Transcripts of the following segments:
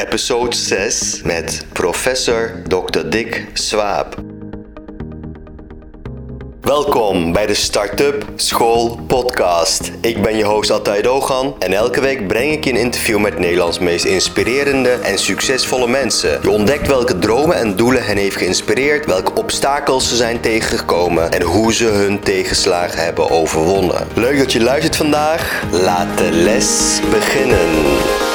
episode 6 met professor Dr. Dick Swaap. Welkom bij de Startup School Podcast. Ik ben je host Atay Dogan en elke week breng ik je een interview met Nederlands meest inspirerende en succesvolle mensen. Je ontdekt welke dromen en doelen hen heeft geïnspireerd, welke obstakels ze zijn tegengekomen en hoe ze hun tegenslagen hebben overwonnen. Leuk dat je luistert vandaag. Laat de les beginnen.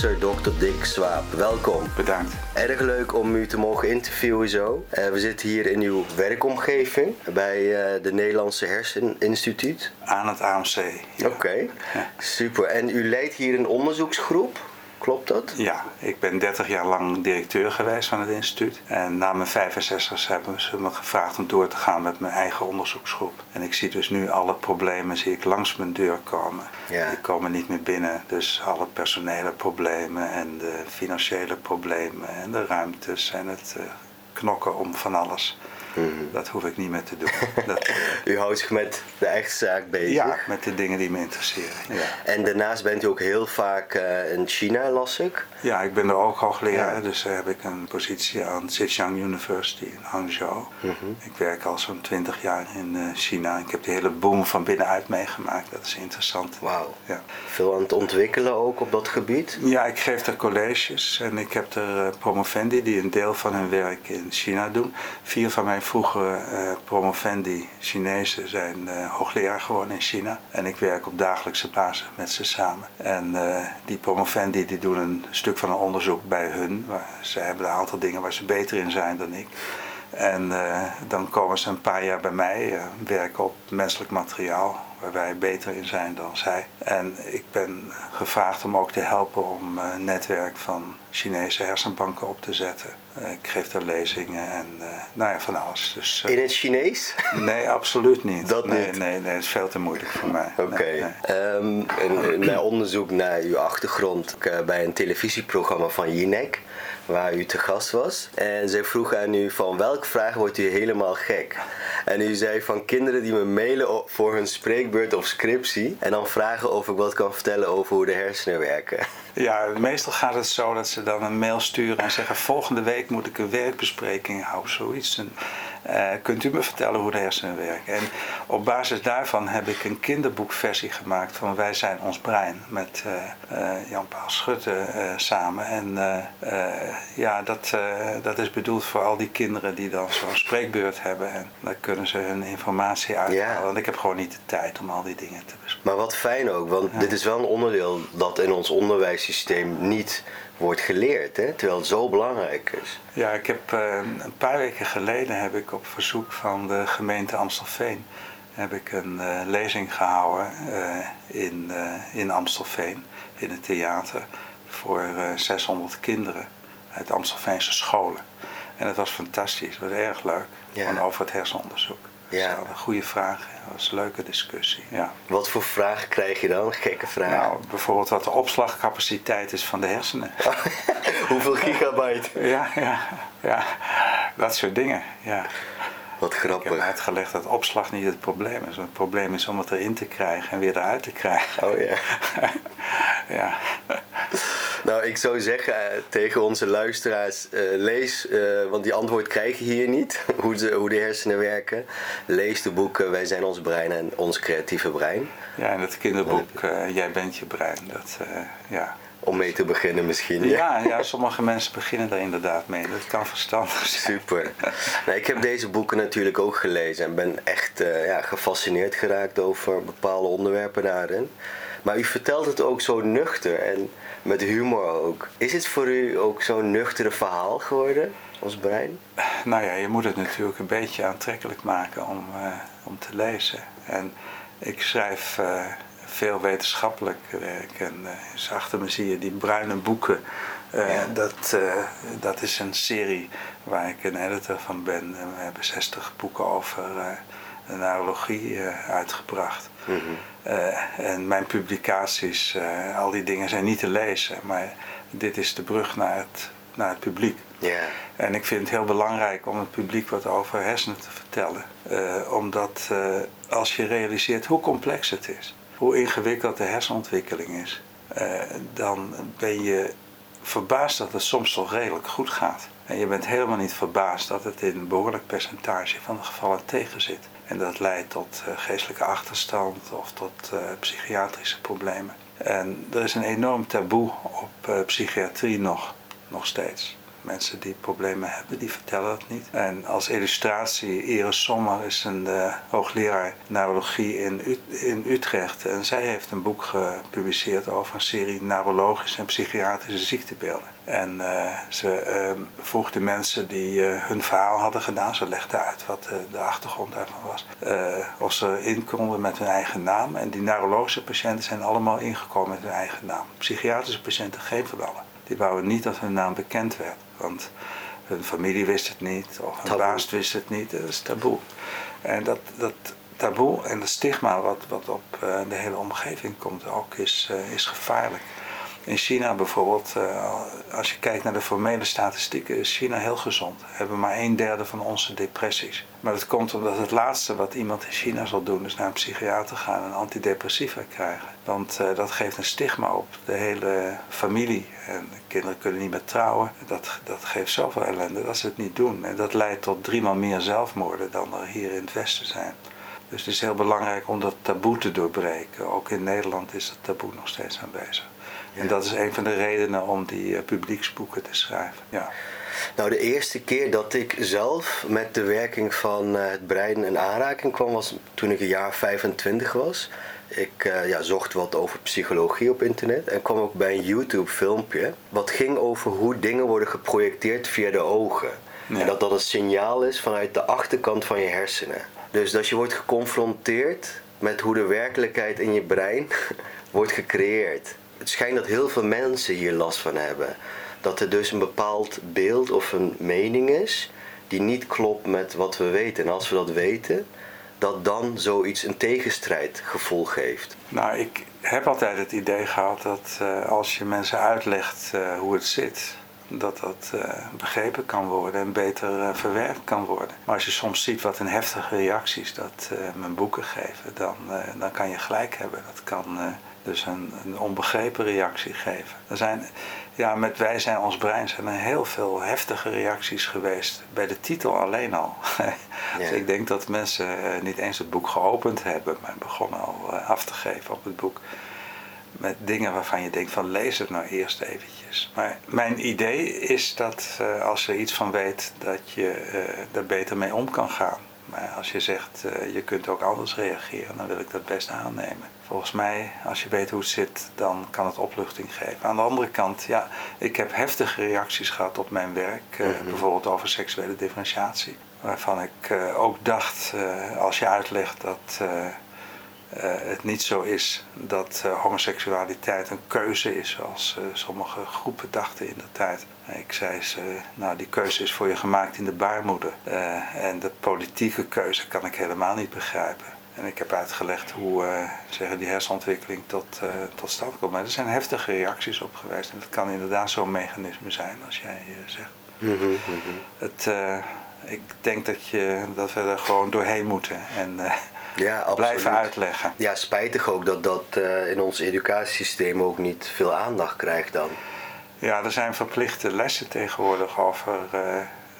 Professor Dr. Dick Swaap. Welkom. Bedankt. Erg leuk om u te mogen interviewen zo. Eh, we zitten hier in uw werkomgeving bij eh, de Nederlandse Herseninstituut. Aan het AMC. Ja. Oké, super. En u leidt hier een onderzoeksgroep, klopt dat? Ja, ik ben 30 jaar lang directeur geweest van het instituut. En na mijn 65 hebben ze me gevraagd om door te gaan met mijn eigen onderzoeksgroep. En ik zie dus nu alle problemen zie ik langs mijn deur komen. Ja. Die komen niet meer binnen. Dus alle personele problemen en de financiële problemen en de ruimtes en het eh, knokken om van alles. Dat hoef ik niet meer te doen. Dat, eh, U houdt zich met de echte zaak bezig. ja, met de dingen die me interesseren. Ja. En daarnaast bent u ook heel vaak eh, in China, las ik. Ja, ik ben er ook hoogleraar, Ja. dus daar heb ik een positie aan Zhejiang University in Hangzhou. Mhm. Ik werk al zo'n 20 jaar in eh, China. Ik heb de hele boom van binnenuit meegemaakt, dat is interessant. Wauw. Ja. Veel aan het ontwikkelen ook op dat gebied. ja, ik geef er colleges en ik heb er eh, promovendi die een deel van hun werk in China doen. Vier van mijn vroegere eh, promovendi Chinezen zijn eh, hoogleraar geworden in China. En ik werk op dagelijkse basis met ze samen. En eh, die promovendi die doen een stuk van een onderzoek bij hun. Ze hebben een aantal dingen waar ze beter in zijn dan ik. En dan komen ze een paar jaar bij mij werken op menselijk materiaal, waar wij beter in zijn dan zij. En ik ben gevraagd om ook te helpen om een netwerk van Chinese hersenbanken op te zetten. Eh, ik geef daar lezingen en eh, nou ja, van alles. Dus, eh, In het Chinees? nee, absoluut niet. Dat nee, niet? Nee, nee, dat is veel te moeilijk voor mij. Oké. Nee, nee. Ehm, mijn onderzoek naar uw achtergrond bij een televisieprogramma van Jinek, waar u te gast was. En zij vroeg aan u van welke vraag wordt u helemaal gek? En u zei van kinderen die me mailen voor hun spreekbeurt of scriptie en dan vragen of ik wat kan vertellen over hoe de hersenen werken. Ja, meestal gaat het zo dat ze dan een mail sturen en zeggen: Volgende week moet ik een werkbespreking houden, zoiets. En, eh, kunt u me vertellen hoe de hersenen werken? En op basis daarvan heb ik een kinderboekversie gemaakt van Wij zijn ons brein met eh, eh, Jan-Paul Schutte samen. En ja, dat, dat is bedoeld voor al die kinderen die dan zo'n spreekbeurt hebben. En daar kunnen ze hun informatie uithalen. Ja. Want ik heb gewoon niet de tijd om al die dingen te bespreken. Maar wat fijn ook, want dit is wel een onderdeel dat in ons onderwijssysteem niet wordt geleerd, hè? terwijl het zo belangrijk is. Ja, ik heb eh, een paar weken geleden heb ik op verzoek van de gemeente Amstelveen heb ik een eh, lezing gehouden eh, in, in Amstelveen in het theater voor eh, 600 kinderen uit Amstelveense scholen. En het was fantastisch, het was erg leuk, Ja. over het hersenonderzoek. Ja. Goede vragen, het was een leuke discussie. Ja. Wat voor vragen krijg je dan? Gekke vragen. Nou, bijvoorbeeld wat de opslagcapaciteit is van de hersenen. Hoeveel gigabyte? Ja, ja, ja, dat soort dingen. Ja. Wat Ik heb grappig. uitgelegd dat opslag niet het probleem is. Het probleem is om het erin te krijgen en weer eruit te krijgen. Oh ja. ja. Nou, ik zou zeggen eh, tegen onze luisteraars, eh, lees, eh, want die antwoord krijg je hier niet, hoe, ze, hoe de hersenen werken. Lees de boeken Wij zijn ons brein en ons creatieve brein. ja, en het kinderboek Jij bent je brein. Dat, ja. Om mee te beginnen misschien. Ja, ja, sommige mensen beginnen er inderdaad mee. Dat kan verstandig zijn. Super. Nou, ik heb deze boeken natuurlijk ook gelezen en ben echt ja, gefascineerd geraakt over bepaalde onderwerpen daarin. Maar u vertelt het ook zo nuchter en met humor ook. Is het voor u ook zo'n nuchtere verhaal geworden, ons brein? Nou ja, je moet het natuurlijk een beetje aantrekkelijk maken om, eh, om te lezen. En ik schrijf eh, veel wetenschappelijk werk. En dus achter me zie je die bruine boeken. Eh, Ja. dat, dat is een serie waar ik een editor van ben. En we hebben 60 boeken over de neurologie eh, uitgebracht. Eh, en mijn publicaties, eh, al die dingen zijn niet te lezen. Maar dit is de brug naar het naar het publiek. Ja. En ik vind het heel belangrijk om het publiek wat over hersenen te vertellen. Eh, omdat eh, als je realiseert hoe complex het is, hoe ingewikkeld de hersenontwikkeling is, eh, dan ben je verbaasd dat het soms toch redelijk goed gaat. En je bent helemaal niet verbaasd dat het in een behoorlijk percentage van de gevallen tegen zit. En dat leidt tot geestelijke achterstand of tot psychiatrische problemen. En er is een enorm taboe op psychiatrie nog, nog steeds mensen die problemen hebben, die vertellen dat niet. En als illustratie, Iris Sommer is een uh, hoogleraar neurologie in, in Utrecht. En zij heeft een boek gepubliceerd over een serie neurologische en psychiatrische ziektebeelden. En uh, ze uh, vroeg de mensen die uh, hun verhaal hadden gedaan, ze legde uit wat de achtergrond daarvan was, of ze in konden met hun eigen naam. En die neurologische patiënten zijn allemaal ingekomen met hun eigen naam. Psychiatrische patiënten geen van allen. Die wouden niet dat hun naam bekend werd. Want hun familie wist het niet, of hun baas wist het niet. Dat is taboe. En dat, dat taboe en dat stigma wat, wat op uh, de hele omgeving komt ook, is, uh, is gevaarlijk. In China bijvoorbeeld, uh, als je kijkt naar de formele statistieken, is China heel gezond. We hebben maar een derde van onze depressies. Maar dat komt omdat het laatste wat iemand in China zal doen, is naar een psychiater gaan en antidepressiva krijgen. Want uh, dat geeft een stigma op de hele familie. En kinderen kunnen niet meer trouwen. Dat, dat geeft zoveel ellende dat ze het niet doen. En dat leidt tot driemaal meer zelfmoorden dan er hier in het Westen zijn. Dus het is heel belangrijk om dat taboe te doorbreken. Ook in Nederland is dat taboe nog steeds aanwezig. En dat is een van de redenen om die uh, publieksboeken te schrijven. Ja. Nou, de eerste keer dat ik zelf met de werking van uh, het brein in aanraking kwam was toen ik een jaar 25 was. Ik uh, ja, zocht wat over psychologie op internet en kwam ook bij een YouTube filmpje wat ging over hoe dingen worden geprojecteerd via de ogen. Ja. En dat dat een signaal is vanuit de achterkant van je hersenen. Dus dat je wordt geconfronteerd met hoe de werkelijkheid in je brein wordt gecreëerd. Het schijnt dat heel veel mensen hier last van hebben. Dat er dus een bepaald beeld of een mening is die niet klopt met wat we weten. En als we dat weten, dat dan zoiets een tegenstrijdgevoel geeft. Nou, ik heb altijd het idee gehad dat uh, als je mensen uitlegt uh, hoe het zit, dat dat uh, begrepen kan worden en beter verwerkt kan worden. Maar als je soms ziet wat een heftige reacties dat mijn boeken geven, dan, dan kan je gelijk hebben. Dat kan dus een, een, onbegrepen reactie geven. Er zijn, ja, met Wij zijn ons brein zijn er heel veel heftige reacties geweest. Bij de titel alleen al. ja. dus ik denk dat mensen uh, niet eens het boek geopend hebben, maar begonnen al uh, af te geven op het boek. Met dingen waarvan je denkt van lees het nou eerst eventjes. Maar mijn idee is dat uh, als je iets van weet, dat je er beter mee om kan gaan. Maar als je zegt, je kunt ook anders reageren, dan wil ik dat best aannemen. Volgens mij, als je weet hoe het zit, dan kan het opluchting geven. Aan de andere kant, ja, ik heb heftige reacties gehad op mijn werk. Uh, mm -hmm. Bijvoorbeeld over seksuele differentiatie. Waarvan ik uh, ook dacht, als je uitlegt dat het niet zo is dat homoseksualiteit een keuze is, zoals sommige groepen dachten in de tijd. Ik zei ze, nou die keuze is voor je gemaakt in de baarmoeder. En de politieke keuze kan ik helemaal niet begrijpen. En ik heb uitgelegd hoe uh, zeggen, die hersenontwikkeling tot, uh, tot stand komt. Maar er zijn heftige reacties op geweest. En dat kan inderdaad zo'n mechanisme zijn als jij zegt. Mm -hmm, mm -hmm. Het, ik denk dat, je, dat we er gewoon doorheen moeten. En, ja, blijven uitleggen. Ja, spijtig ook dat dat in ons educatiesysteem ook niet veel aandacht krijgt dan. Ja, er zijn verplichte lessen tegenwoordig over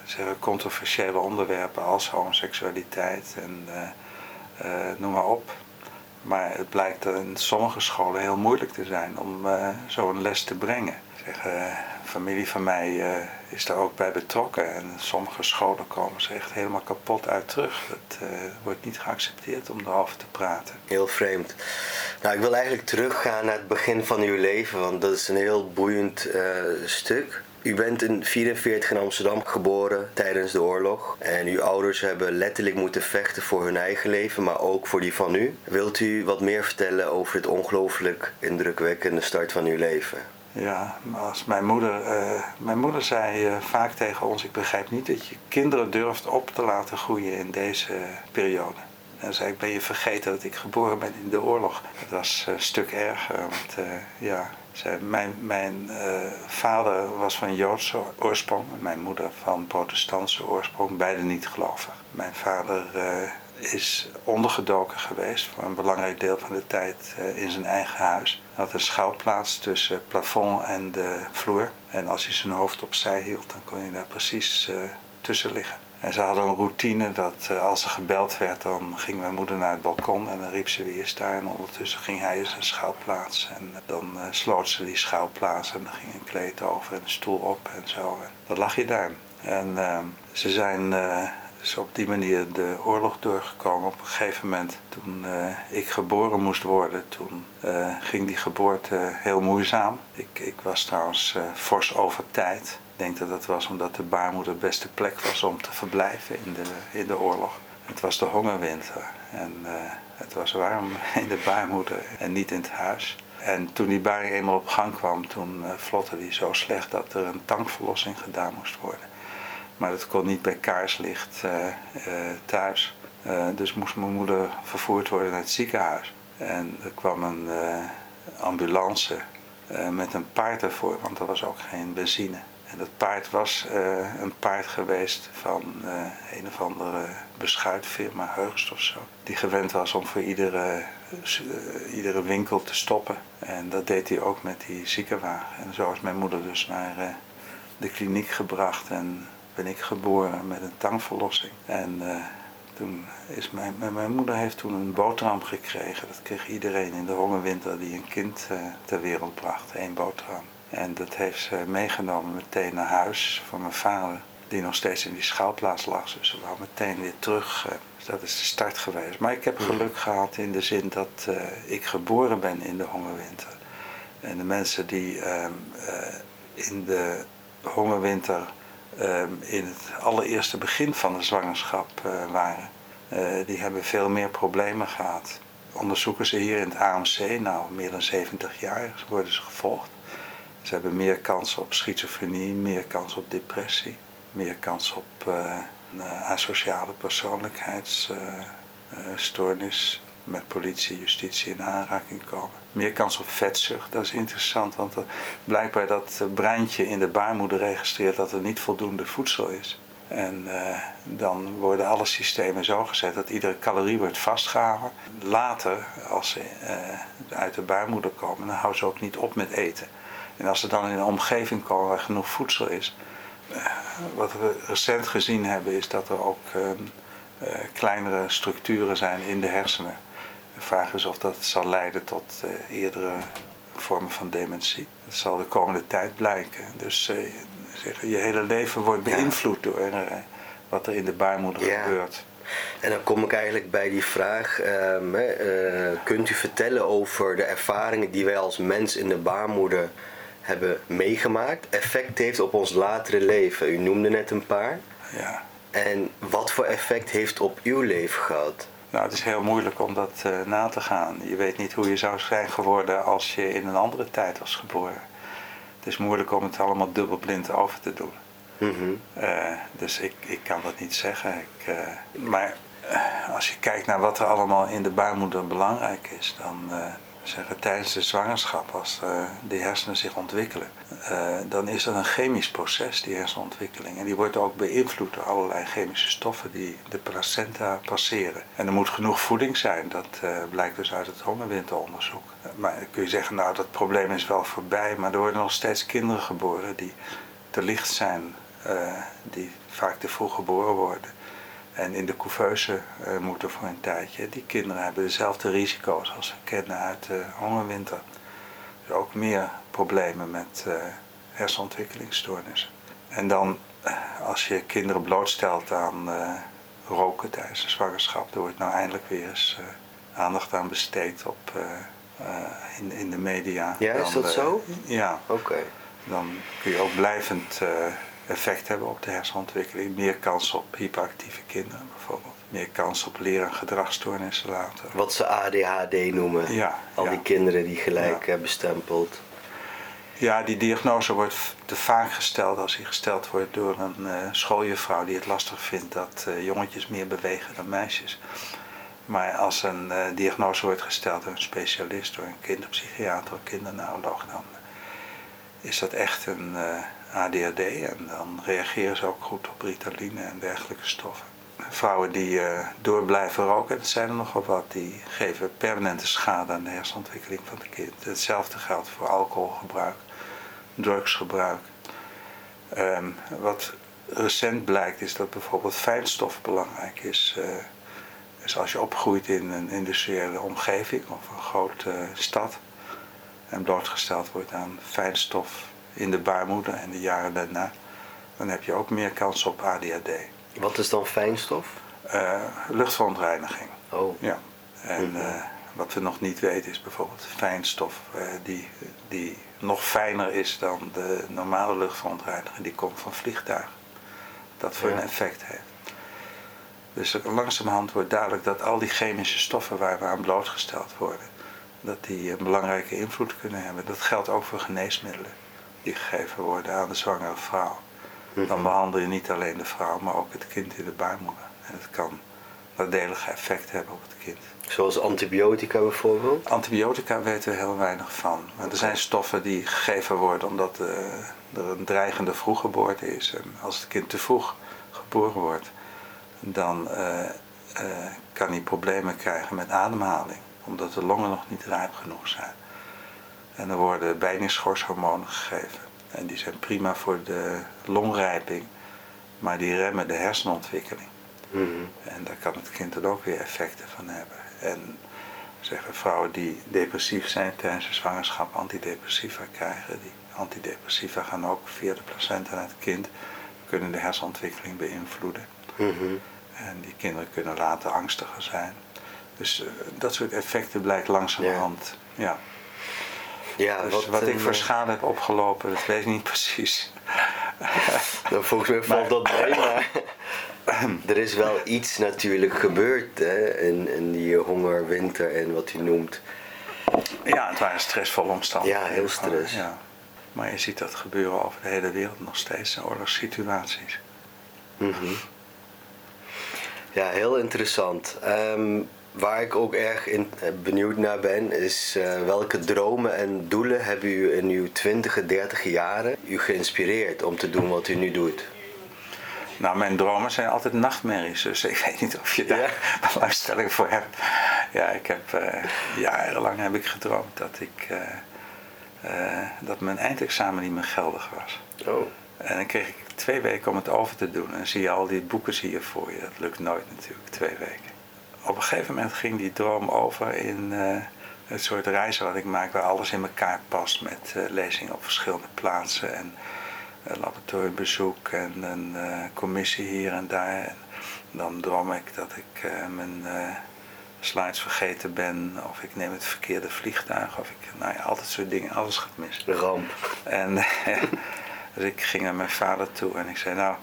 zeggen, controversiële onderwerpen als homoseksualiteit en noem maar op. Maar het blijkt in sommige scholen heel moeilijk te zijn om zo'n les te brengen. Zeg, familie van mij is daar ook bij betrokken en sommige scholen komen ze echt helemaal kapot uit terug. Het wordt niet geaccepteerd om erover te praten. Heel vreemd. Nou, ik wil eigenlijk teruggaan naar het begin van uw leven, want dat is een heel boeiend stuk. U bent in 1944 in Amsterdam geboren tijdens de oorlog. En uw ouders hebben letterlijk moeten vechten voor hun eigen leven, maar ook voor die van u. Wilt u wat meer vertellen over het ongelooflijk indrukwekkende start van uw leven? Ja, als mijn moeder, uh, mijn moeder zei uh, vaak tegen ons: Ik begrijp niet dat je kinderen durft op te laten groeien in deze periode. En zei ik, ben je vergeten dat ik geboren ben in de oorlog? Dat was een stuk erger, want ja, mijn mijn vader was van Joodse oorsprong, mijn moeder van protestantse oorsprong, beide niet gelovig. Mijn vader is ondergedoken geweest voor een belangrijk deel van de tijd in zijn eigen huis. Hij had een schouwplaats tussen plafond en de vloer. En als hij zijn hoofd opzij hield, dan kon hij daar precies tussen liggen. En ze hadden een routine dat uh, als er gebeld werd, dan ging mijn moeder naar het balkon en dan riep ze wie is daar. En ondertussen ging hij in zijn schouwplaats. En dan uh, sloot ze die schouwplaats en dan ging een kleed over en een stoel op en zo. En lag je daar. En uh, ze zijn op die manier de oorlog doorgekomen. Op een gegeven moment, toen ik geboren moest worden, toen ging die geboorte heel moeizaam. Ik, ik was trouwens fors over tijd. Denk dat dat was omdat de baarmoeder de beste plek was om te verblijven in de, in de oorlog. Het was de hongerwinter en uh, het was warm in de baarmoeder en niet in het huis. En toen die baring eenmaal op gang kwam, toen uh, vlotte die zo slecht dat er een tankverlossing gedaan moest worden. Maar dat kon niet bij kaarslicht thuis. dus moest mijn moeder vervoerd worden naar het ziekenhuis. En er kwam een ambulance met een paard ervoor, want er was ook geen benzine. En dat paard was uh, een paard geweest van uh, een of andere beschuitfirma, Heugst of zo. Die gewend was om voor iedere, uh, iedere winkel te stoppen. En dat deed hij ook met die ziekenwagen. En zo is mijn moeder dus naar de kliniek gebracht. En ben ik geboren met een tangverlossing. En toen is mijn, mijn moeder heeft toen een boterham gekregen. Dat kreeg iedereen in de hongerwinter die een kind ter wereld bracht. één boterham. En dat heeft ze meegenomen meteen naar huis van mijn vader, die nog steeds in die schouwplaats lag. Dus ze wou meteen weer terug. Eh, dus dat is de start geweest. Maar ik heb geluk gehad in de zin dat uh, ik geboren ben in de hongerwinter. En de mensen die uh, in de hongerwinter ehm, in het allereerste begin van de zwangerschap waren, die hebben veel meer problemen gehad. Onderzoeken ze hier in het AMC, nou meer dan 70 jaar worden ze gevolgd. Ze hebben meer kans op schizofrenie, meer kans op depressie, meer kans op uh, asociale persoonlijkheidsstoornis. Met politie, justitie in aanraking komen. Meer kans op vetzucht, dat is interessant, want er, blijkbaar dat breintje in de baarmoeder registreert dat er niet voldoende voedsel is. En dan worden alle systemen zo gezet dat iedere calorie wordt vastgehouden. Later, als ze uit de baarmoeder komen, dan houden ze ook niet op met eten. En als ze dan in een omgeving komen waar genoeg voedsel is. Eh, wat we recent gezien hebben is dat er ook ehm, eh, kleinere structuren zijn in de hersenen. De vraag is of dat zal leiden tot uh, eerdere vormen van dementie. Dat zal de komende tijd blijken. Dus je hele leven wordt beïnvloed door wat er in de baarmoeder gebeurt. En dan kom ik eigenlijk bij die vraag: ehm, kunt u vertellen over de ervaringen die wij als mens in de baarmoeder hebben meegemaakt, effect heeft op ons latere leven. U noemde net een paar. Ja. En wat voor effect heeft op uw leven gehad? Nou, het is heel moeilijk om dat uh, na te gaan. Je weet niet hoe je zou zijn geworden als je in een andere tijd was geboren. Het is moeilijk om het allemaal dubbelblind over te doen. Mm -hmm. uh, dus ik, ik kan dat niet zeggen. Ik, uh, maar als je kijkt naar wat er allemaal in de baarmoeder belangrijk is, dan zeggen, tijdens de zwangerschap, als uh, die hersenen zich ontwikkelen, uh, dan is er een chemisch proces, die hersenontwikkeling. En die wordt ook beïnvloed door allerlei chemische stoffen die de placenta passeren. En er moet genoeg voeding zijn, dat uh, blijkt dus uit het hongerwinteronderzoek. maar dan kun je zeggen, nou dat probleem is wel voorbij, maar er worden nog steeds kinderen geboren die te licht zijn, die vaak te vroeg geboren worden en in de couveuse uh, moeten voor een tijdje. Die kinderen hebben dezelfde risico's als we kennen uit de hongerwinter. Dus ook meer problemen met uh, hersenontwikkelingsstoornissen. En dan, als je kinderen blootstelt aan roken tijdens de zwangerschap, er wordt nou eindelijk weer eens aandacht aan besteed op, in, in de media. Ja, is dat zo? Ja. Oké. Dan kun je ook blijvend effect hebben op de hersenontwikkeling. Meer kans op hyperactieve kinderen bijvoorbeeld. Meer kans op leren- en gedragsstoornissen later. Wat ze ADHD noemen. Ja, Al die kinderen die gelijk ja. bestempeld. Ja, die diagnose wordt te vaak gesteld als die gesteld wordt door een uh, schooljuffrouw die het lastig vindt dat uh, jongetjes meer bewegen dan meisjes. Maar als een uh, diagnose wordt gesteld door een specialist, door een kinderpsychiater of kinderneuroloog, dan is dat echt een ADHD en dan reageren ze ook goed op ritaline en dergelijke stoffen. Vrouwen die door blijven roken, dat zijn er nogal wat, die geven permanente schade aan de hersenontwikkeling van het kind. Hetzelfde geldt voor alcoholgebruik, drugsgebruik. Um, wat recent blijkt is dat bijvoorbeeld fijnstof belangrijk is. Uh, dus als je opgroeit in een industriële omgeving of een grote stad en blootgesteld wordt aan fijnstof in de baarmoeder en de jaren daarna, dan heb je ook meer kans op ADHD. Wat is dan fijnstof? Uh, luchtverontreiniging. Oh. Ja. En uh, wat we nog niet weten is bijvoorbeeld fijnstof, uh, die, die nog fijner is dan de normale luchtverontreiniging, die komt van vliegtuigen. Dat voor een effect heeft. Dus langzamerhand wordt duidelijk dat al die chemische stoffen waar we aan blootgesteld worden, dat die een belangrijke invloed kunnen hebben. Dat geldt ook voor geneesmiddelen die gegeven worden aan de zwangere vrouw. Dan behandel je niet alleen de vrouw, maar ook het kind in de baarmoeder. En het kan nadelige effect hebben op het kind. Zoals antibiotica bijvoorbeeld? Antibiotica weten we heel weinig van. Maar er zijn stoffen die gegeven worden omdat uh, er een dreigende vroeggeboorte is. En als het kind te vroeg geboren wordt, dan uh, uh, kan hij problemen krijgen met ademhaling. Omdat de longen nog niet rijp genoeg zijn. En er worden bijningsschorshormonen gegeven. En die zijn prima voor de longrijping, maar die remmen de hersenontwikkeling. Mhm. En daar kan het kind dan ook weer effecten van hebben. En zeggen vrouwen die depressief zijn tijdens de zwangerschap antidepressiva krijgen. Die antidepressiva gaan ook via de placenta naar het kind, kunnen de hersenontwikkeling beïnvloeden. Mhm. En die kinderen kunnen later angstiger zijn. Dus uh, dat soort effecten blijkt langzamerhand. Ja. ja. Ja, dus wat, wat ik voor schade heb opgelopen, dat weet ik niet precies. Nou, volgens mij valt dat mee, maar er is wel iets natuurlijk gebeurd hè, in, in die hongerwinter en wat u noemt. Ja, het waren stressvolle omstandigheden. Ja, heel stress. Ja. Maar je ziet dat gebeuren over de hele wereld nog steeds in oorlogssituaties. Mm Ja, heel interessant. Um, Waar ik ook erg in, eh, benieuwd naar ben, is uh, welke dromen en doelen hebben u in uw 20, 30 jaren u geïnspireerd om te doen wat u nu doet? Nou, mijn dromen zijn altijd nachtmerries, dus ik weet niet of je daar ja. belangstelling voor hebt. Ja, ik heb uh, jarenlang heb ik gedroomd dat ik dat mijn eindexamen niet meer geldig was. Oh. En dan kreeg ik twee weken om het over te doen. En zie je al die boeken zie je voor je. Dat lukt nooit natuurlijk, twee weken op een gegeven moment ging die droom over in uh, het soort reizen wat ik maak, waar alles in elkaar past met uh, lezingen op verschillende plaatsen en uh, laboratoriumbezoek en een commissie hier en daar. En dan droom ik dat ik mijn slides vergeten ben, of ik neem het verkeerde vliegtuig, of ik, nou ja, altijd soort dingen, alles gaat mis. De ramp. En dus ik ging naar mijn vader toe en ik zei, nou,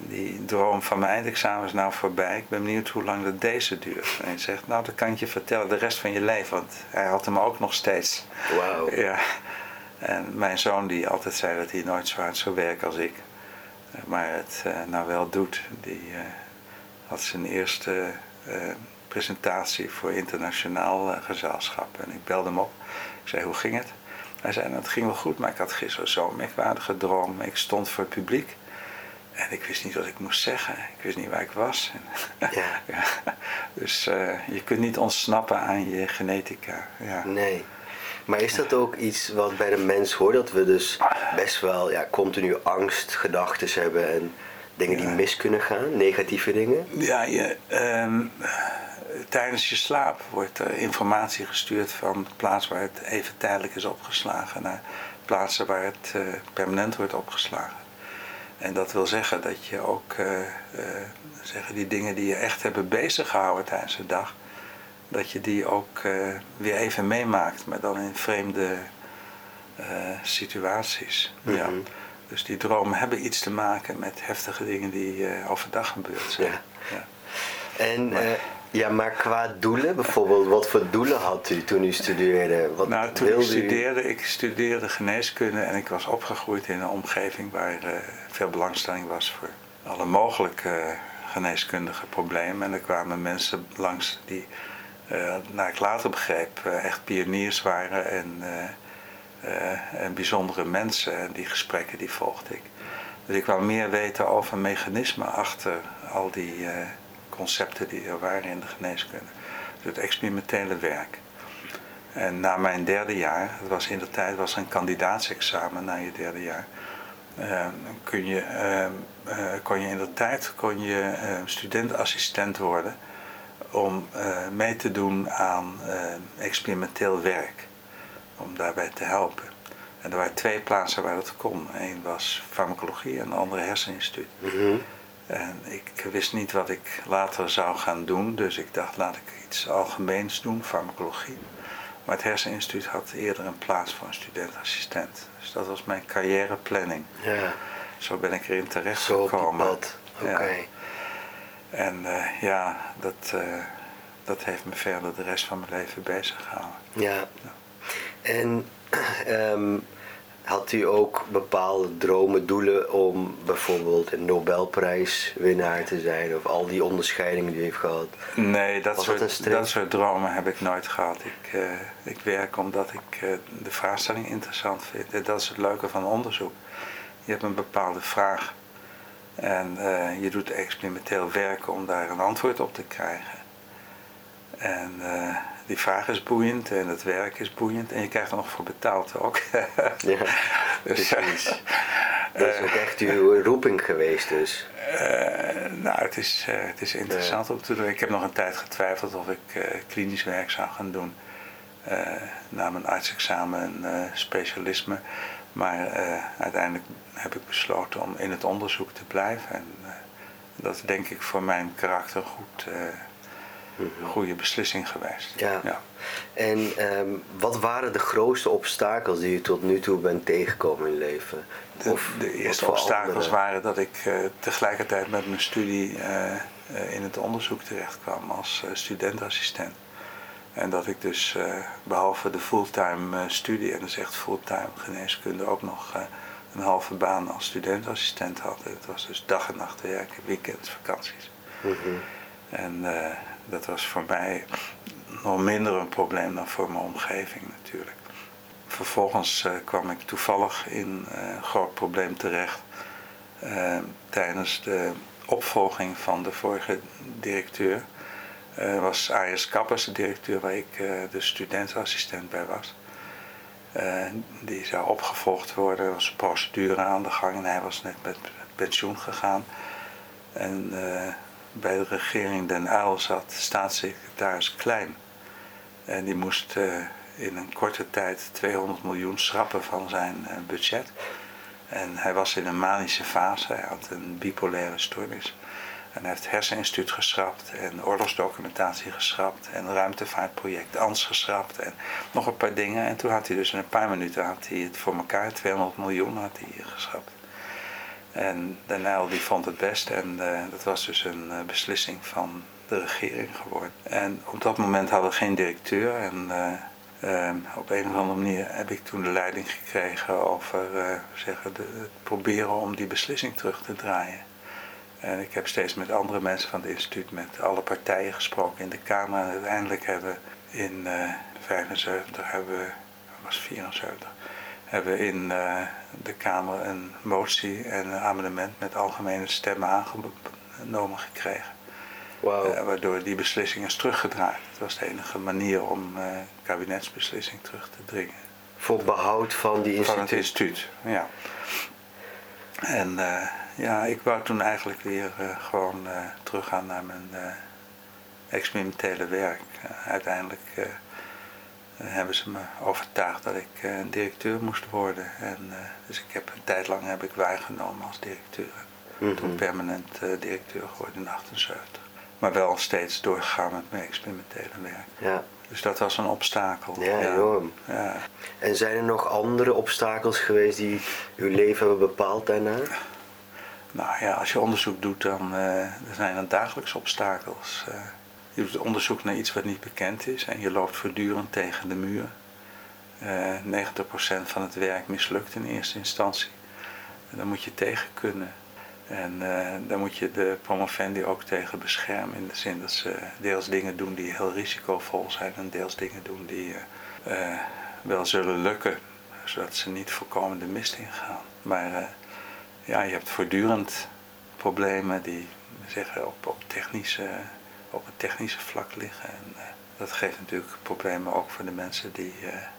die droom van mijn eindexamen is nou voorbij. Ik ben benieuwd hoe lang dat deze duurt. En hij zegt, nou dat kan ik je vertellen de rest van je leven. Want hij had hem ook nog steeds. Wauw. Ja. En mijn zoon die altijd zei dat hij nooit zo hard zou werken als ik. Maar het uh, nou wel doet. Die uh, had zijn eerste uh, presentatie voor internationaal gezelschap. En ik belde hem op. Ik zei, hoe ging het? Hij zei, nou, het ging wel goed, maar ik had gisteren zo'n merkwaardige droom. Ik stond voor het publiek. En ik wist niet wat ik moest zeggen. Ik wist niet waar ik was. Ja. ja. Dus uh, je kunt niet ontsnappen aan je genetica. Ja. Nee. Maar is dat ook iets wat bij de mens hoort? Dat we dus best wel ja, continu angstgedachten hebben en dingen die mis kunnen gaan, negatieve dingen? Ja, je, um, tijdens je slaap wordt er informatie gestuurd van de plaats waar het even tijdelijk is opgeslagen naar plaatsen waar het uh, permanent wordt opgeslagen. En dat wil zeggen dat je ook uh, uh, zeggen die dingen die je echt hebben bezig gehouden tijdens de dag, dat je die ook uh, weer even meemaakt, maar dan in vreemde situaties. Mm -hmm. ja. Dus die dromen hebben iets te maken met heftige dingen die overdag gebeurd zijn. Ja. ja. En ja, maar qua doelen, bijvoorbeeld, wat voor doelen had u toen u studeerde? Wat nou, toen ik studeerde, u... ik studeerde geneeskunde en ik was opgegroeid in een omgeving waar uh, veel belangstelling was voor alle mogelijke uh, geneeskundige problemen. En er kwamen mensen langs die, uh, naar ik later begreep, echt pioniers waren en en bijzondere mensen. En die gesprekken die volgde ik. Dus ik wou meer weten over mechanismen achter al die concepten die er waren in de geneeskunde. Het experimentele werk. En na mijn derde jaar, het was in de tijd was een kandidaatsexamen na je derde jaar, uh, kun je, uh, kon je in de tijd kon je studentassistent worden om mee te doen aan experimenteel werk, om daarbij te helpen. En er waren twee plaatsen waar dat kon. Eén was farmacologie en de andere herseninstituut. Mm En ik wist niet wat ik later zou gaan doen, dus ik dacht laat ik iets algemeens doen, farmacologie. Maar het herseninstituut had eerder een plaats voor een studentassistent. Dus dat was mijn carrièreplanning. Ja. Zo ben ik erin terechtgekomen. Zo Oké. En uh, ja, dat, uh, dat heeft me verder de rest van mijn leven bezig gehouden. Ja. ja. En um, had u ook bepaalde dromen, doelen om bijvoorbeeld een Nobelprijswinnaar te zijn of al die onderscheidingen die u heeft gehad? Nee, dat, soort, dat, soort dromen heb ik nooit gehad. Ik, uh, ik werk omdat ik uh, de vraagstelling interessant vind. En dat is het leuke van onderzoek. Je hebt een bepaalde vraag en uh, je doet experimenteel werken om daar een antwoord op te krijgen. En die vraag is boeiend en het werk is boeiend en je krijgt er nog voor betaald ook. ja, dus, precies. Dat is ook echt uw roeping geweest dus. Uh, nou, het is, uh, het is interessant om te doen. Ik heb nog een tijd getwijfeld of ik uh, klinisch werk zou gaan doen. na mijn artsexamen en specialisme. Maar uiteindelijk heb ik besloten om in het onderzoek te blijven. En dat is denk ik voor mijn karakter goed goede beslissing geweest. Ja. ja. En um, wat waren de grootste obstakels die u tot nu toe bent tegengekomen in uw leven? Of de, eerste obstakels waren dat ik uh, tegelijkertijd met mijn studie uh, uh, in het onderzoek terecht kwam als studentassistent. En dat ik dus behalve de fulltime studie, en dat is echt fulltime geneeskunde, ook nog een halve baan als studentassistent had. Het was dus dag en nacht werken, weekends, vakanties. Mm -hmm. En dat was voor mij nog minder een probleem dan voor mijn omgeving natuurlijk. Vervolgens uh, kwam ik toevallig in uh, een groot probleem terecht uh, tijdens de opvolging van de vorige directeur. was Arias Kappers de directeur waar ik de studentenassistent bij was. die zou opgevolgd worden, er was een procedure aan de gang en hij was net met pensioen gegaan. En bij de regering Den Uyl zat staatssecretaris Klein. En die moest uh, in een korte tijd 200 miljoen schrappen van zijn uh, budget. En hij was in een manische fase, hij had een bipolaire stoornis. En hij heeft herseninstituut geschrapt en oorlogsdocumentatie geschrapt en ruimtevaartproject ANS geschrapt en nog een paar dingen. En toen had hij dus in een paar minuten had hij het voor elkaar, 200 miljoen had hij geschrapt. En de Nijl die vond het best en uh, dat was dus een uh, beslissing van de regering geworden. En op dat moment hadden we geen directeur en uh, op een of andere manier heb ik toen de leiding gekregen over zeggen, het proberen om die beslissing terug te draaien. En ik heb steeds met andere mensen van het instituut, met alle partijen gesproken in de Kamer. En uiteindelijk hebben we in 75, hebben we, was 74, hebben we in de Kamer een motie en een amendement met algemene stemmen aangenomen gekregen. Wow. Uh, waardoor die beslissing is teruggedraaid. Het was de enige manier om uh, kabinetsbeslissing terug te dringen. Voor behoud van die instituut? Van het instituut, ja. En ja, ik wou toen eigenlijk weer gewoon teruggaan naar mijn experimentele werk. uiteindelijk hebben ze me overtuigd dat ik uh, directeur moest worden. En, uh, dus ik heb, een tijd lang heb ik waargenomen als directeur. Mm Toen permanent uh, directeur geworden in 78. Maar wel steeds doorgegaan met mijn experimentele werk. Ja. Dus dat was een obstakel. Ja, enorm. Ja. En zijn er nog andere obstakels geweest die uw leven hebben bepaald daarna? Nou ja, als je onderzoek doet, dan zijn er dagelijks obstakels. Je doet onderzoek naar iets wat niet bekend is en je loopt voortdurend tegen de muur. Uh, eh, 90% van het werk mislukt in eerste instantie. En daar moet je tegen kunnen. En uh, daar moet je de promovendi ook tegen beschermen. In de zin dat ze deels dingen doen die heel risicovol zijn en deels dingen doen die uh, wel zullen lukken. zodat ze niet voorkomen de mist ingaan. Maar ja, je hebt voortdurend problemen die zeggen, op, op, technische, op het technische vlak liggen. En, dat geeft natuurlijk problemen ook voor de mensen die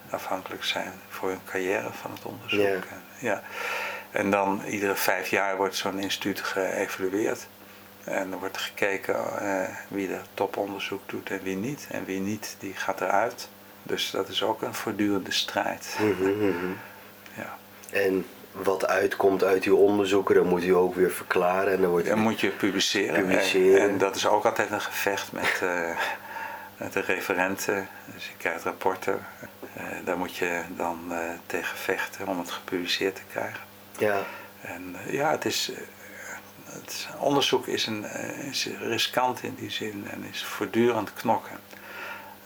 afhankelijk zijn voor hun carrière van het onderzoek. Ja. En, ja. en dan iedere vijf jaar wordt zo'n instituut geëvalueerd. En er wordt gekeken uh, wie er toponderzoek doet en wie niet. En wie niet, die gaat eruit. Dus dat is ook een voortdurende strijd. Mhm, mhm. ja. En wat uitkomt uit uw onderzoeken, dan moet u ook weer verklaren. En dan, wordt moet je publiceren. publiceren. En, en, dat is ook altijd een gevecht met, uh, met de referenten. Dus je krijgt rapporten. Uh, daar moet je dan tegen vechten om het gepubliceerd te krijgen. Ja. En ja, het is het onderzoek is, een, is riskant in die zin en is voortdurend knokken.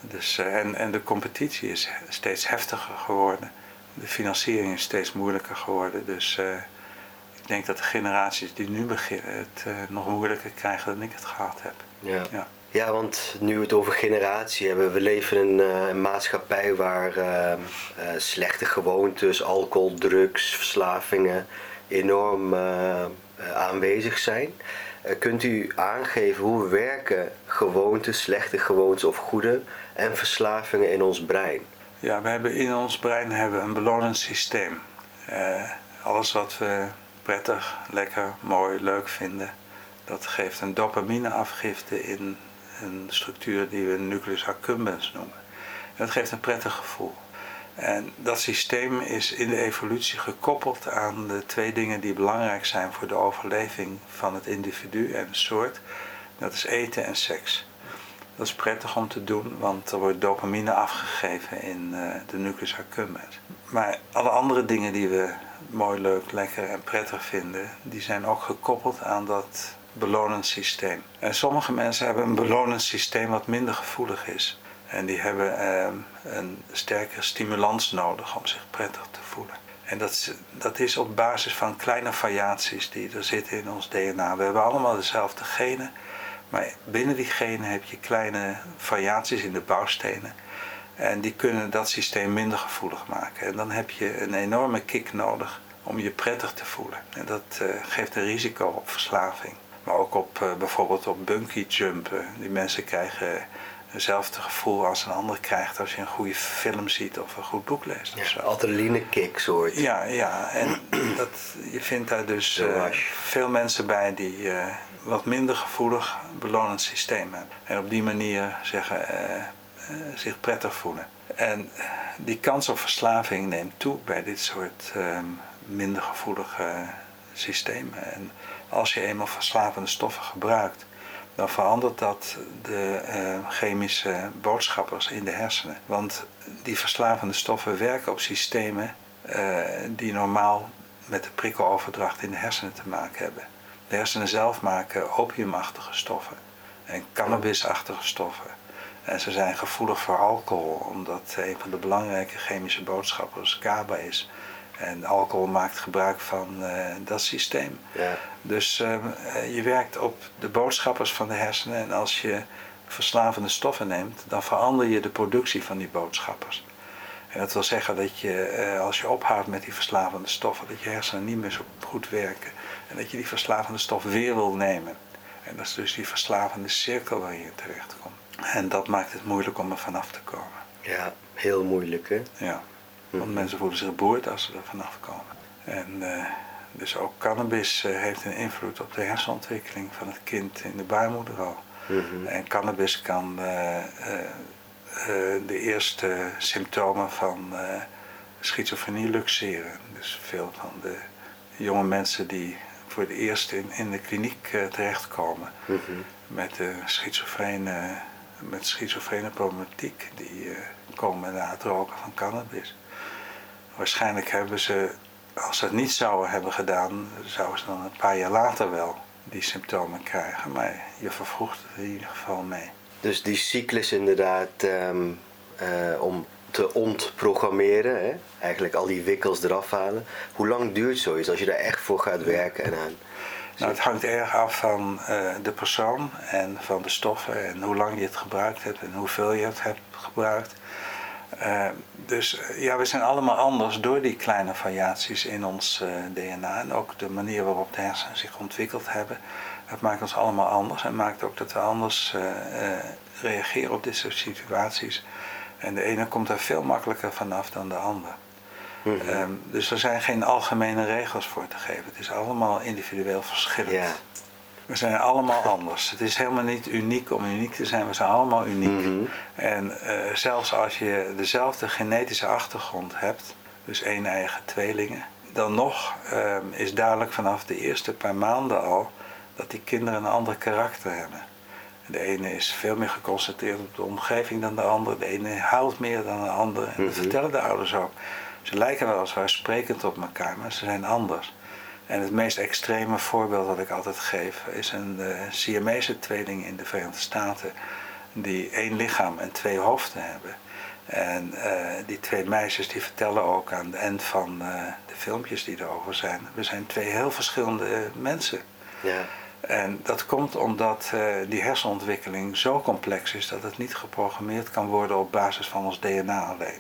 Dus, en, en de competitie is steeds heftiger geworden. De financiering is steeds moeilijker geworden. Dus uh, ik denk dat de generaties die nu beginnen het uh, nog moeilijker krijgen dan ik het gehad heb. Ja. ja. Ja, want nu we het over generatie hebben, we leven in een maatschappij waar slechte gewoontes, alcohol, drugs, verslavingen enorm aanwezig zijn. kunt u aangeven hoe werken gewoontes, slechte gewoontes of goede en verslavingen in ons brein? Ja, we hebben in ons brein hebben een belonend systeem. Uh, alles wat we prettig, lekker, mooi, leuk vinden, dat geeft een dopamineafgifte in een structuur die we nucleus accumbens noemen. En dat geeft een prettig gevoel. En dat systeem is in de evolutie gekoppeld aan de twee dingen die belangrijk zijn voor de overleving van het individu en de soort. Dat is eten en seks. Dat is prettig om te doen, want er wordt dopamine afgegeven in uh, de nucleus accumbens. Maar alle andere dingen die we mooi, leuk, lekker en prettig vinden, die zijn ook gekoppeld aan dat belonend systeem. En sommige mensen hebben een belonend systeem wat minder gevoelig is. En die hebben eh, een sterkere stimulans nodig om zich prettig te voelen. En dat, dat is op basis van kleine variaties die er zitten in ons DNA. We hebben allemaal dezelfde genen, maar binnen die genen heb je kleine variaties in de bouwstenen. En die kunnen dat systeem minder gevoelig maken. En dan heb je een enorme kick nodig om je prettig te voelen. En dat uh, geeft een risico op verslaving. Maar ook op uh, bijvoorbeeld op bungee jumpen. Die mensen krijgen hetzelfde gevoel als een ander krijgt als je een goede film ziet of een goed boek leest. Ja, of zo. adrenaline kick soort. Ja, ja. En dat, je vindt daar dus uh, veel mensen bij die wat minder gevoelig belonend systeem hebben. En op die manier zeggen, uh, zich prettig voelen. En die kans op verslaving neemt toe bij dit soort minder gevoelige systemen. En als je eenmaal verslavende stoffen gebruikt, dan verandert dat de uh, chemische boodschappers in de hersenen. Want die verslavende stoffen werken op systemen uh, die normaal met de prikkeloverdracht in de hersenen te maken hebben. De hersenen zelf maken opiumachtige stoffen en cannabisachtige stoffen. En ze zijn gevoelig voor alcohol, omdat een van de belangrijke chemische boodschappers GABA is. En alcohol maakt gebruik van uh, dat systeem. Ja. Dus uh, je werkt op de boodschappers van de hersenen. En als je verslavende stoffen neemt, dan verander je de productie van die boodschappers. En dat wil zeggen dat je, uh, als je ophoudt met die verslavende stoffen, dat je hersenen niet meer zo goed werken. En dat je die verslavende stof weer wil nemen. En dat is dus die verslavende cirkel waar je terecht komt. En dat maakt het moeilijk om er vanaf te komen. Ja, heel moeilijk hè? Ja. Want mensen voelen zich boerd als ze er vanaf komen. En uh, dus ook cannabis uh, heeft een invloed op de hersenontwikkeling van het kind in de baarmoeder al. Mm -hmm. En cannabis kan uh, de eerste symptomen van schizofrenie luxeren. Dus veel van de jonge mensen die voor het eerst in, in de kliniek terechtkomen mm -hmm. met de schizofrene, met schizofrene problematiek, die komen na het roken van cannabis. Waarschijnlijk hebben ze, als ze het niet zouden hebben gedaan, zouden ze dan een paar jaar later wel die symptomen krijgen. Maar je vervroegt het in ieder geval mee. Dus die cyclus inderdaad um, uh, om te ontprogrammeren, hè? eigenlijk al die wikkels eraf halen. Hoe lang duurt zoiets als je daar echt voor gaat werken en aan? Nou, het hangt erg af van uh, de persoon en van de stoffen en hoe lang je het gebruikt hebt en hoeveel je het hebt gebruikt. Uh, dus ja, we zijn allemaal anders door die kleine variaties in ons DNA. En ook de manier waarop de hersenen zich ontwikkeld hebben. Dat maakt ons allemaal anders en maakt ook dat we anders reageren op dit soort situaties. En de ene komt er veel makkelijker vanaf dan de ander. Mm -hmm. um, dus er zijn geen algemene regels voor te geven. Het is allemaal individueel verschillend. Ja. We zijn allemaal anders. Het is helemaal niet uniek om uniek te zijn. We zijn allemaal uniek. Mhm. En uh, zelfs als je dezelfde genetische achtergrond hebt, dus één eigen tweelingen, dan nog uh, is duidelijk vanaf de eerste paar maanden al dat die kinderen een ander karakter hebben. De ene is veel meer geconcentreerd op de omgeving dan de andere. De ene huilt meer dan de andere. En dat Mhm. vertellen de ouders ook. Ze lijken wel sprekend op elkaar, maar ze zijn anders. En het meest extreme voorbeeld dat ik altijd geef is een uh, Siamese tweeling in de Verenigde Staten die één lichaam en twee hoofden hebben. En uh, die twee meisjes die vertellen ook aan het eind van uh, de filmpjes die erover zijn, we zijn twee heel verschillende mensen. Ja. En dat komt omdat uh, die hersenontwikkeling zo complex is dat het niet geprogrammeerd kan worden op basis van ons DNA alleen.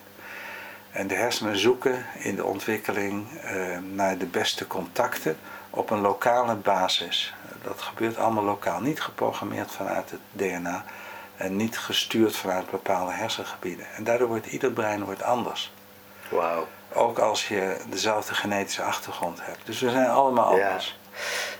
En de hersenen zoeken in de ontwikkeling uh, naar de beste contacten op een lokale basis. Dat gebeurt allemaal lokaal, niet geprogrammeerd vanuit het DNA en niet gestuurd vanuit bepaalde hersengebieden. En daardoor wordt ieder brein wordt anders. Wauw. Ook als je dezelfde genetische achtergrond hebt. Dus we zijn allemaal anders. Ja.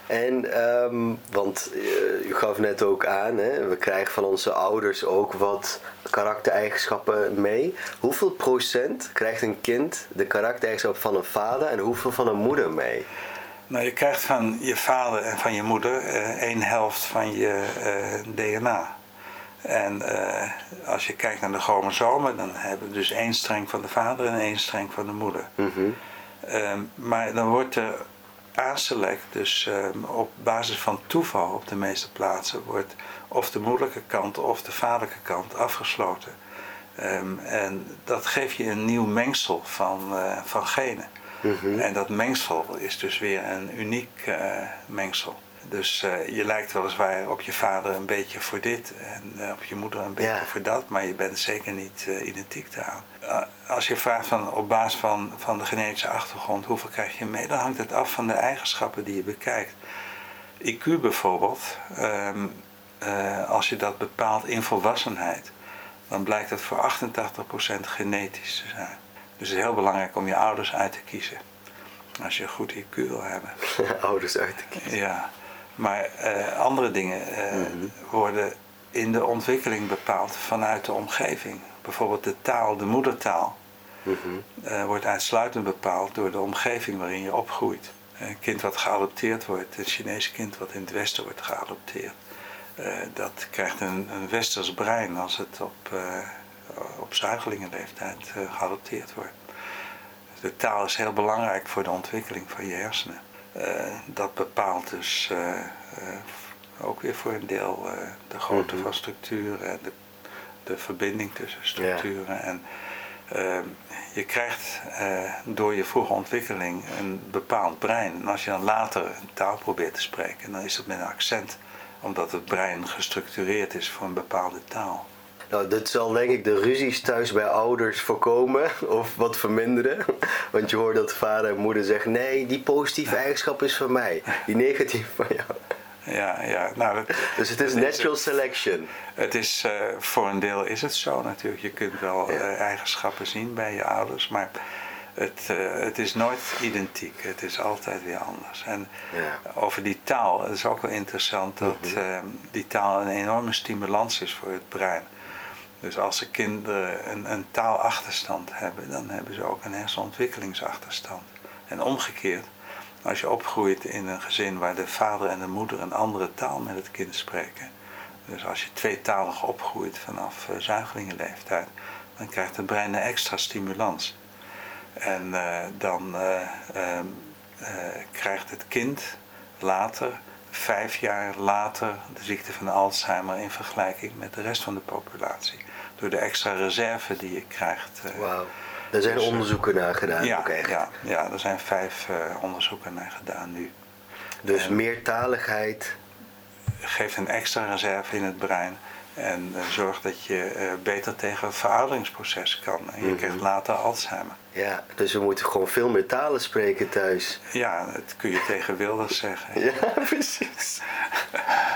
En, um, want uh, u gaf net ook aan, hè, we krijgen van onze ouders ook wat karaktereigenschappen mee. Hoeveel procent krijgt een kind de karaktereigenschappen van een vader en hoeveel van een moeder mee? Nou, je krijgt van je vader en van je moeder uh, één helft van je uh, DNA. En uh, als je kijkt naar de chromosomen, dan hebben we dus één streng van de vader en één streng van de moeder. Mm -hmm. um, maar dan wordt er aanselect, dus um, op basis van toeval op de meeste plaatsen, wordt of de moederlijke kant of de vaderlijke kant afgesloten. Um, en dat geeft je een nieuw mengsel van, uh, van genen. Mm -hmm. En dat mengsel is dus weer een uniek uh, mengsel. Dus uh, je lijkt weliswaar op je vader een beetje voor dit en uh, op je moeder een beetje Ja. voor dat, maar je bent zeker niet uh, identiek daaraan. als je vraagt van, op basis van, van de genetische achtergrond hoeveel krijg je mee, dan hangt het af van de eigenschappen die je bekijkt. IQ bijvoorbeeld, um, als je dat bepaalt in volwassenheid, dan blijkt het voor 88% genetisch te zijn. Dus het is heel belangrijk om je ouders uit te kiezen. Als je een goed IQ wil hebben. ouders uit te kiezen. Ja. Maar uh, andere dingen uh, mm -hmm. worden in de ontwikkeling bepaald vanuit de omgeving. Bijvoorbeeld de taal, de moedertaal, mm -hmm. uh, wordt uitsluitend bepaald door de omgeving waarin je opgroeit. Een kind wat geadopteerd wordt, een Chinees kind wat in het Westen wordt geadopteerd, dat krijgt een, een westers brein als het op, op zuigelingenleeftijd geadopteerd wordt. De taal is heel belangrijk voor de ontwikkeling van je hersenen. Uh, dat bepaalt dus uh, uh, ook weer voor een deel de grootte Mhm. van structuren en de, de verbinding tussen structuren. Ja. En je krijgt door je vroege ontwikkeling een bepaald brein. En als je dan later een taal probeert te spreken, dan is het met een accent, omdat het brein gestructureerd is voor een bepaalde taal. Nou, dit zal denk ik de ruzies thuis bij ouders voorkomen of wat verminderen. Want je hoort dat vader en moeder zeggen: nee, die positieve eigenschap is van mij, die negatieve van jou. Ja, ja. Nou, dat, dus het is natural is, selection. Het is, uh, voor een deel is het zo natuurlijk. Je kunt wel ja. uh, eigenschappen zien bij je ouders, maar het, uh, het is nooit identiek. Het is altijd weer anders. En ja. over die taal, het is ook wel interessant dat mm-hmm. die taal een enorme stimulans is voor het brein. Dus als de kinderen een, een taalachterstand hebben, dan hebben ze ook een hersenontwikkelingsachterstand. En omgekeerd, als je opgroeit in een gezin waar de vader en de moeder een andere taal met het kind spreken. Dus als je tweetalig opgroeit vanaf uh, zuigelingenleeftijd, dan krijgt het brein een extra stimulans. En uh, dan uh, krijgt het kind later vijf jaar later de ziekte van Alzheimer in vergelijking met de rest van de populatie. Door de extra reserve die je krijgt. Uh, Wauw, daar zijn dus, onderzoeken naar gedaan. Ja, ook echt. ja, ja, er zijn vijf uh, onderzoeken naar gedaan nu. Dus en meertaligheid geeft een extra reserve in het brein, En zorgt dat je beter tegen het verouderingsproces kan. En je Mhm. krijgt later Alzheimer. Ja, dus we moeten gewoon veel meer talen spreken thuis. Ja, dat kun je tegen Wilders zeggen. Ja, precies.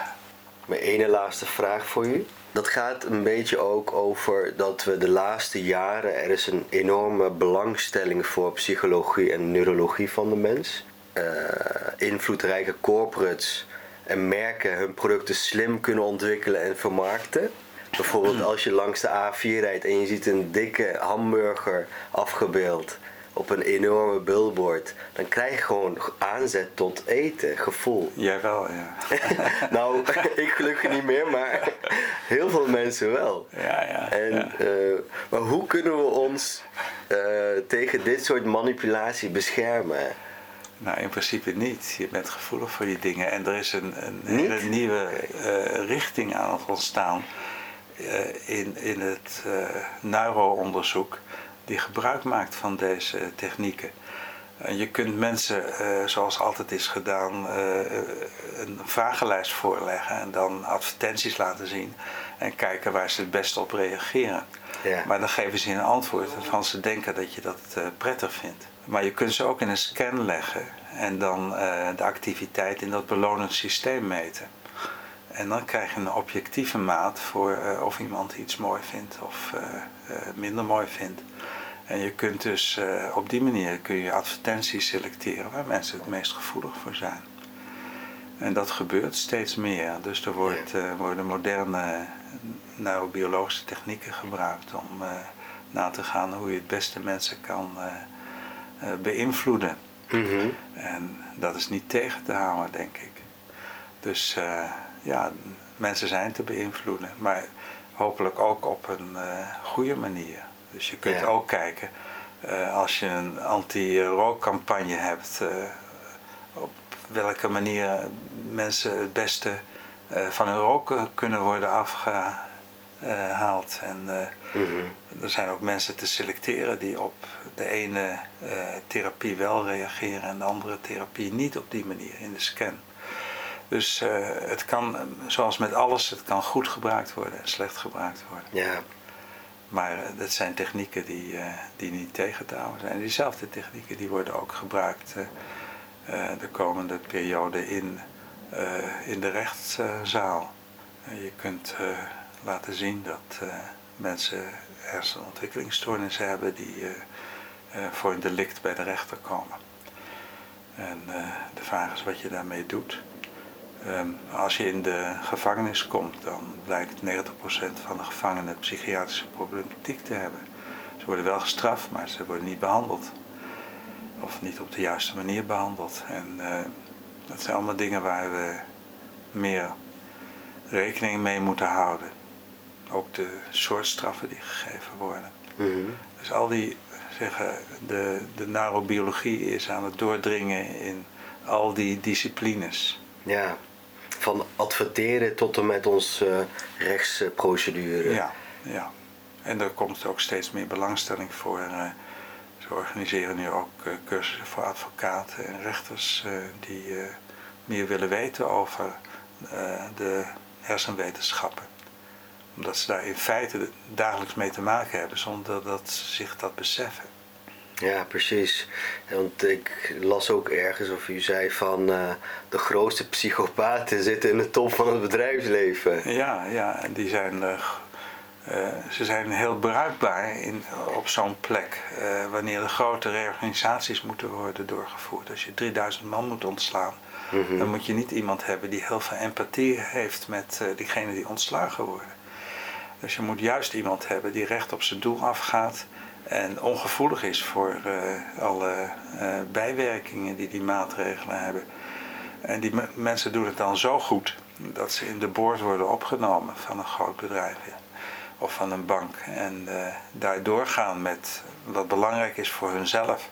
Mijn ene laatste vraag voor u. Dat gaat een beetje ook over dat we de laatste jaren, er is een enorme belangstelling voor psychologie en neurologie van de mens. Eh, invloedrijke corporates en merken hun producten slim kunnen ontwikkelen en vermarkten. Bijvoorbeeld als je langs de A4 rijdt en je ziet een dikke hamburger afgebeeld op een enorme billboard, dan krijg je gewoon aanzet tot eten, gevoel. Jij wel, ja. nou, ik gelukkig niet meer, maar heel veel mensen wel. Ja, ja. En, ja. eh, maar hoe kunnen we ons eh, tegen dit soort manipulatie beschermen? Nou, in principe niet. Je bent gevoelig voor die dingen. En er is een, een hele nieuwe eh, richting aan het ontstaan in, in het neuroonderzoek die gebruik maakt van deze technieken. En je kunt mensen, eh, zoals altijd is gedaan, eh, een vragenlijst voorleggen en dan advertenties laten zien en kijken waar ze het best op reageren. Ja. Maar dan geven ze je een antwoord waarvan ze denken dat je dat eh, prettig vindt. Maar je kunt ze ook in een scan leggen en dan de activiteit in dat belonend systeem meten. En dan krijg je een objectieve maat voor eh, of iemand iets mooi vindt of eh, eh, minder mooi vindt. En je kunt dus op die manier kun je advertenties selecteren waar mensen het meest gevoelig voor zijn. En dat gebeurt steeds meer. Dus er wordt, worden moderne neurobiologische technieken gebruikt om na te gaan hoe je het beste mensen kan beïnvloeden. Mhm. En dat is niet tegen te houden, denk ik. Dus ja, mensen zijn te beïnvloeden, maar hopelijk ook op een eh, goede manier. Dus je kunt Ja. ook kijken, eh, als je een anti-rookcampagne hebt, eh, op welke manier mensen het beste van hun roken kunnen worden afgehaald. En Mhm. er zijn ook mensen te selecteren die op de ene therapie wel reageren en de andere therapie niet op die manier in de scan. Dus eh, het kan, zoals met alles, het kan goed gebruikt worden en slecht gebruikt worden. Ja, Maar eh, dat zijn technieken die, eh, die niet tegen te houden zijn. En diezelfde technieken die worden ook gebruikt de komende periode in, in de rechtszaal. Je kunt laten zien dat mensen hersenontwikkelingsstoornissen hebben die voor een delict bij de rechter komen. En de vraag is wat je daarmee doet. Ehm, als je in de gevangenis komt, dan blijkt 90% van de gevangenen psychiatrische problematiek te hebben. Ze worden wel gestraft, maar ze worden niet behandeld. Of niet op de juiste manier behandeld. En eh, dat zijn allemaal dingen waar we meer rekening mee moeten houden. Ook de soort straffen die gegeven worden. Mhm. Dus al die, zeggen, de, de neurobiologie is aan het doordringen in al die disciplines. ja. Van adverteren tot en met onze eh, rechtsprocedure. Ja, ja. En er komt ook steeds meer belangstelling voor. eh, ze organiseren nu ook eh, cursussen voor advocaten en rechters die meer willen weten over de hersenwetenschappen. Omdat ze daar in feite dagelijks mee te maken hebben zonder dat ze zich dat beseffen. Ja, precies. Want ik las ook ergens of u zei van eh, de grootste psychopaten zitten in de top van het bedrijfsleven. Ja, ja, die zijn, eh, eh, ze zijn heel bruikbaar in, op zo'n plek wanneer de grote reorganisaties moeten worden doorgevoerd. Als je 3000 man moet ontslaan, Mhm. dan moet je niet iemand hebben die heel veel empathie heeft met diegenen die ontslagen worden. Dus je moet juist iemand hebben die recht op zijn doel afgaat en ongevoelig is voor eh, alle eh, bijwerkingen die die maatregelen hebben. En die me- mensen doen het dan zo goed dat ze in de boord worden opgenomen van een groot bedrijf ja, of van een bank. En eh, daar doorgaan met wat belangrijk is voor hunzelf.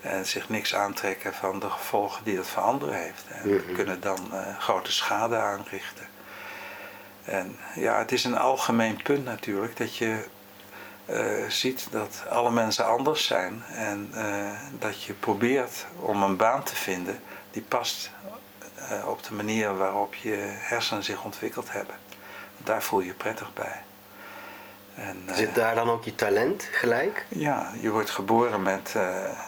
En zich niks aantrekken van de gevolgen die dat voor anderen heeft. En Mhm. kunnen dan grote schade aanrichten. En ja, het is een algemeen punt natuurlijk dat je eh, ziet dat alle mensen anders zijn. En eh, dat je probeert om een baan te vinden die past eh, op de manier waarop je hersenen zich ontwikkeld hebben. daar voel je je prettig bij. En, Zit daar dan ook je talent gelijk? Ja, je wordt geboren met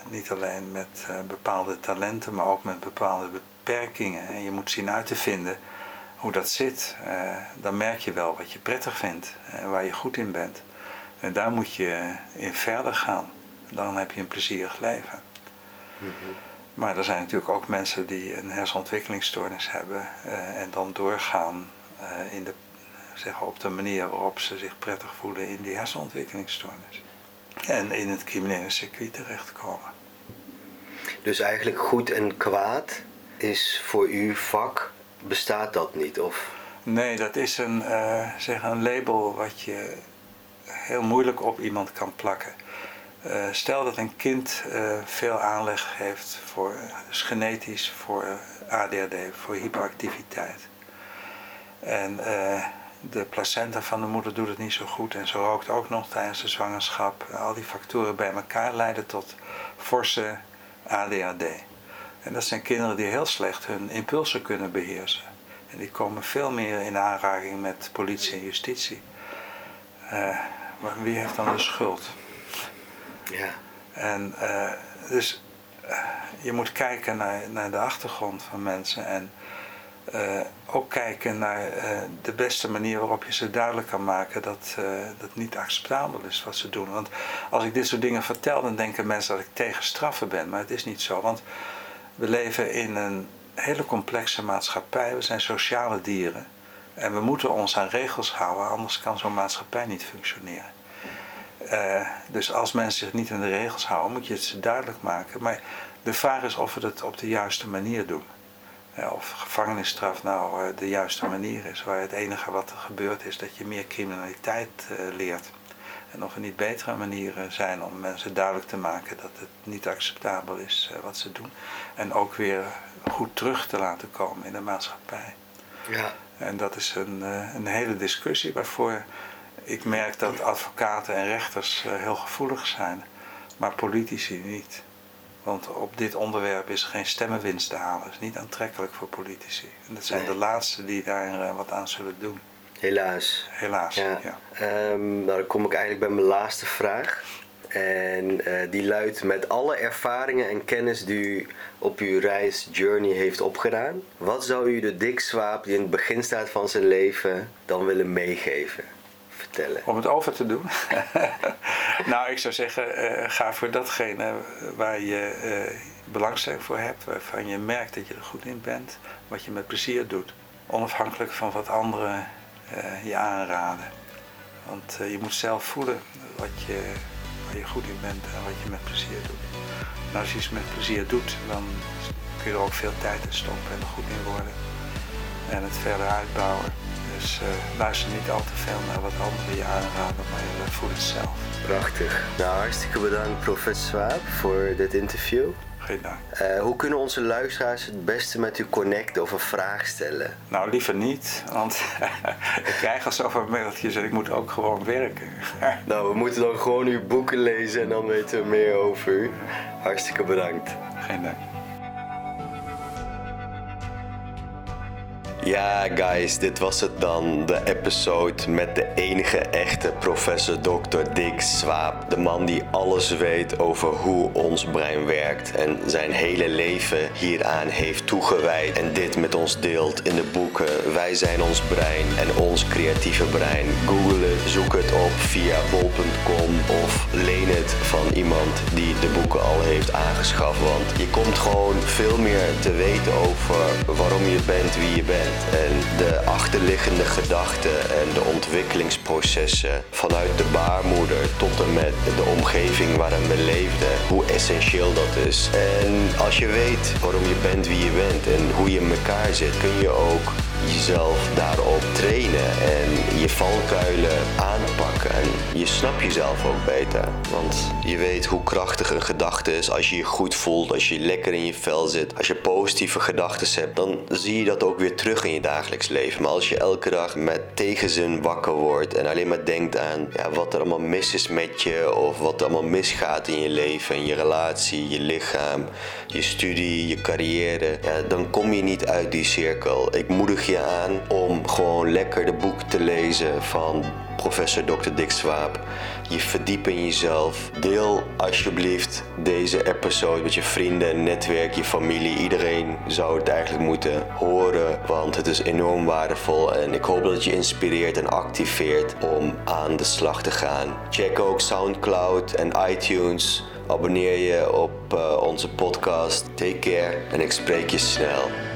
niet alleen met bepaalde talenten, maar ook met bepaalde beperkingen. En je moet zien uit te vinden hoe dat zit. dan merk je wel wat je prettig vindt en waar je goed in bent. En daar moet je in verder gaan. Dan heb je een plezierig leven. Mhm. Maar er zijn natuurlijk ook mensen die een hersenontwikkelingsstoornis hebben uh, en dan doorgaan uh, in de, zeg, op de manier waarop ze zich prettig voelen in die hersenontwikkelingsstoornis. En in het criminele circuit terechtkomen. Dus eigenlijk goed en kwaad is voor u vak, bestaat dat niet? Of? Nee, dat is een, uh, zeg, een label wat je heel moeilijk op iemand kan plakken. Uh, stel dat een kind uh, veel aanleg heeft voor, dus genetisch voor ADHD, voor hyperactiviteit. En uh, de placenta van de moeder doet het niet zo goed en ze rookt ook nog tijdens de zwangerschap. Al die factoren bij elkaar leiden tot forse ADHD. En dat zijn kinderen die heel slecht hun impulsen kunnen beheersen. En die komen veel meer in aanraking met politie en justitie. Maar wie heeft dan de schuld? Ja. En uh, dus uh, je moet kijken naar, naar de achtergrond van mensen en uh, ook kijken naar de beste manier waarop je ze duidelijk kan maken dat dat niet acceptabel is wat ze doen. Want als ik dit soort dingen vertel, dan denken mensen dat ik tegen straffen ben, maar het is niet zo. Want we leven in een hele complexe maatschappij, we zijn sociale dieren en we moeten ons aan regels houden, anders kan zo'n maatschappij niet functioneren. Uh, dus als mensen zich niet aan de regels houden, moet je het ze duidelijk maken. Maar de vraag is of we het op de juiste manier doen. Uh, of gevangenisstraf nou uh, de juiste manier is. Waar het enige wat er gebeurt is dat je meer criminaliteit leert. En of er niet betere manieren zijn om mensen duidelijk te maken dat het niet acceptabel is wat ze doen. En ook weer goed terug te laten komen in de maatschappij. Ja. En dat is een, een hele discussie waarvoor ik merk dat advocaten en rechters eh, heel gevoelig zijn, maar politici niet. Want op dit onderwerp is geen stemmenwinst te halen. Het is niet aantrekkelijk voor politici. En dat zijn de laatste die daar eh, wat aan zullen doen. Helaas. Helaas, ja. Ehm, nou, dan kom ik eigenlijk bij mijn laatste vraag. En uh, die luidt met alle ervaringen en kennis die u op uw reis Journey heeft opgedaan. Wat zou u de dik Swaap die in het begin staat van zijn leven dan willen meegeven? Om het over te doen? nou, ik zou zeggen, uh, ga voor datgene waar je uh, belangstelling voor hebt, waarvan je merkt dat je er goed in bent, wat je met plezier doet. Onafhankelijk van wat anderen je aanraden. Want je moet zelf voelen wat je, waar je goed in bent en wat je met plezier doet. Als je iets met plezier doet, dan kun je er ook veel tijd in stoppen en er goed in worden. En het verder uitbouwen. Dus uh, luister niet al te veel naar wat anderen je aanraden, maar voel het zelf. Prachtig. Nou, hartstikke bedankt professor Swaap voor dit interview. Geen dank. Uh, hoe kunnen onze luisteraars het beste met u connecten of een vraag stellen? Nou, liever niet, want ik krijg al zoveel mailtjes en ik moet ook gewoon werken. nou, we moeten dan gewoon uw boeken lezen en dan weten we meer over u. Hartstikke bedankt. Geen dank. Ja, guys, dit was het dan. De episode met de enige echte professor Dr. Dick Swaap. De man die alles weet over hoe ons brein werkt en zijn hele leven hieraan heeft toegewijd. En dit met ons deelt in de boeken Wij zijn ons brein en ons creatieve brein. Google het, zoek het op via bol.com of leen het van iemand die de boeken al heeft aangeschaft. Want je komt gewoon veel meer te weten over waarom je bent wie je bent en de achterliggende gedachten en de ontwikkelingsprocessen vanuit de baarmoeder tot en met de omgeving waarin we leefden, hoe essentieel dat is. En als je weet waarom je bent wie je bent en hoe je in elkaar zit, kun je ook jezelf daarop trainen en je valkuilen aanpakken. En je snapt jezelf ook beter. Want je weet hoe krachtig een gedachte is als je je goed voelt, als je lekker in je vel zit. Als je positieve gedachten hebt, dan zie je dat ook weer terug in je dagelijks leven. Maar als je elke dag met tegenzin wakker wordt en alleen maar denkt aan ja, wat er allemaal mis is met je of wat er allemaal misgaat in je leven, in je relatie, je lichaam, je studie, je carrière, dan kom je niet uit die cirkel. Ik moedig je aan om gewoon lekker de boek te lezen van professor Dr. Dick Swaap. Je verdiept in jezelf. Deel alsjeblieft deze episode met je vrienden, netwerk, je familie. Iedereen zou het eigenlijk moeten horen, want het is enorm waardevol. En ik hoop dat het je inspireert en activeert om aan de slag te gaan. Check ook SoundCloud en iTunes. Abonneer je op uh, onze podcast. Take care en ik spreek je snel.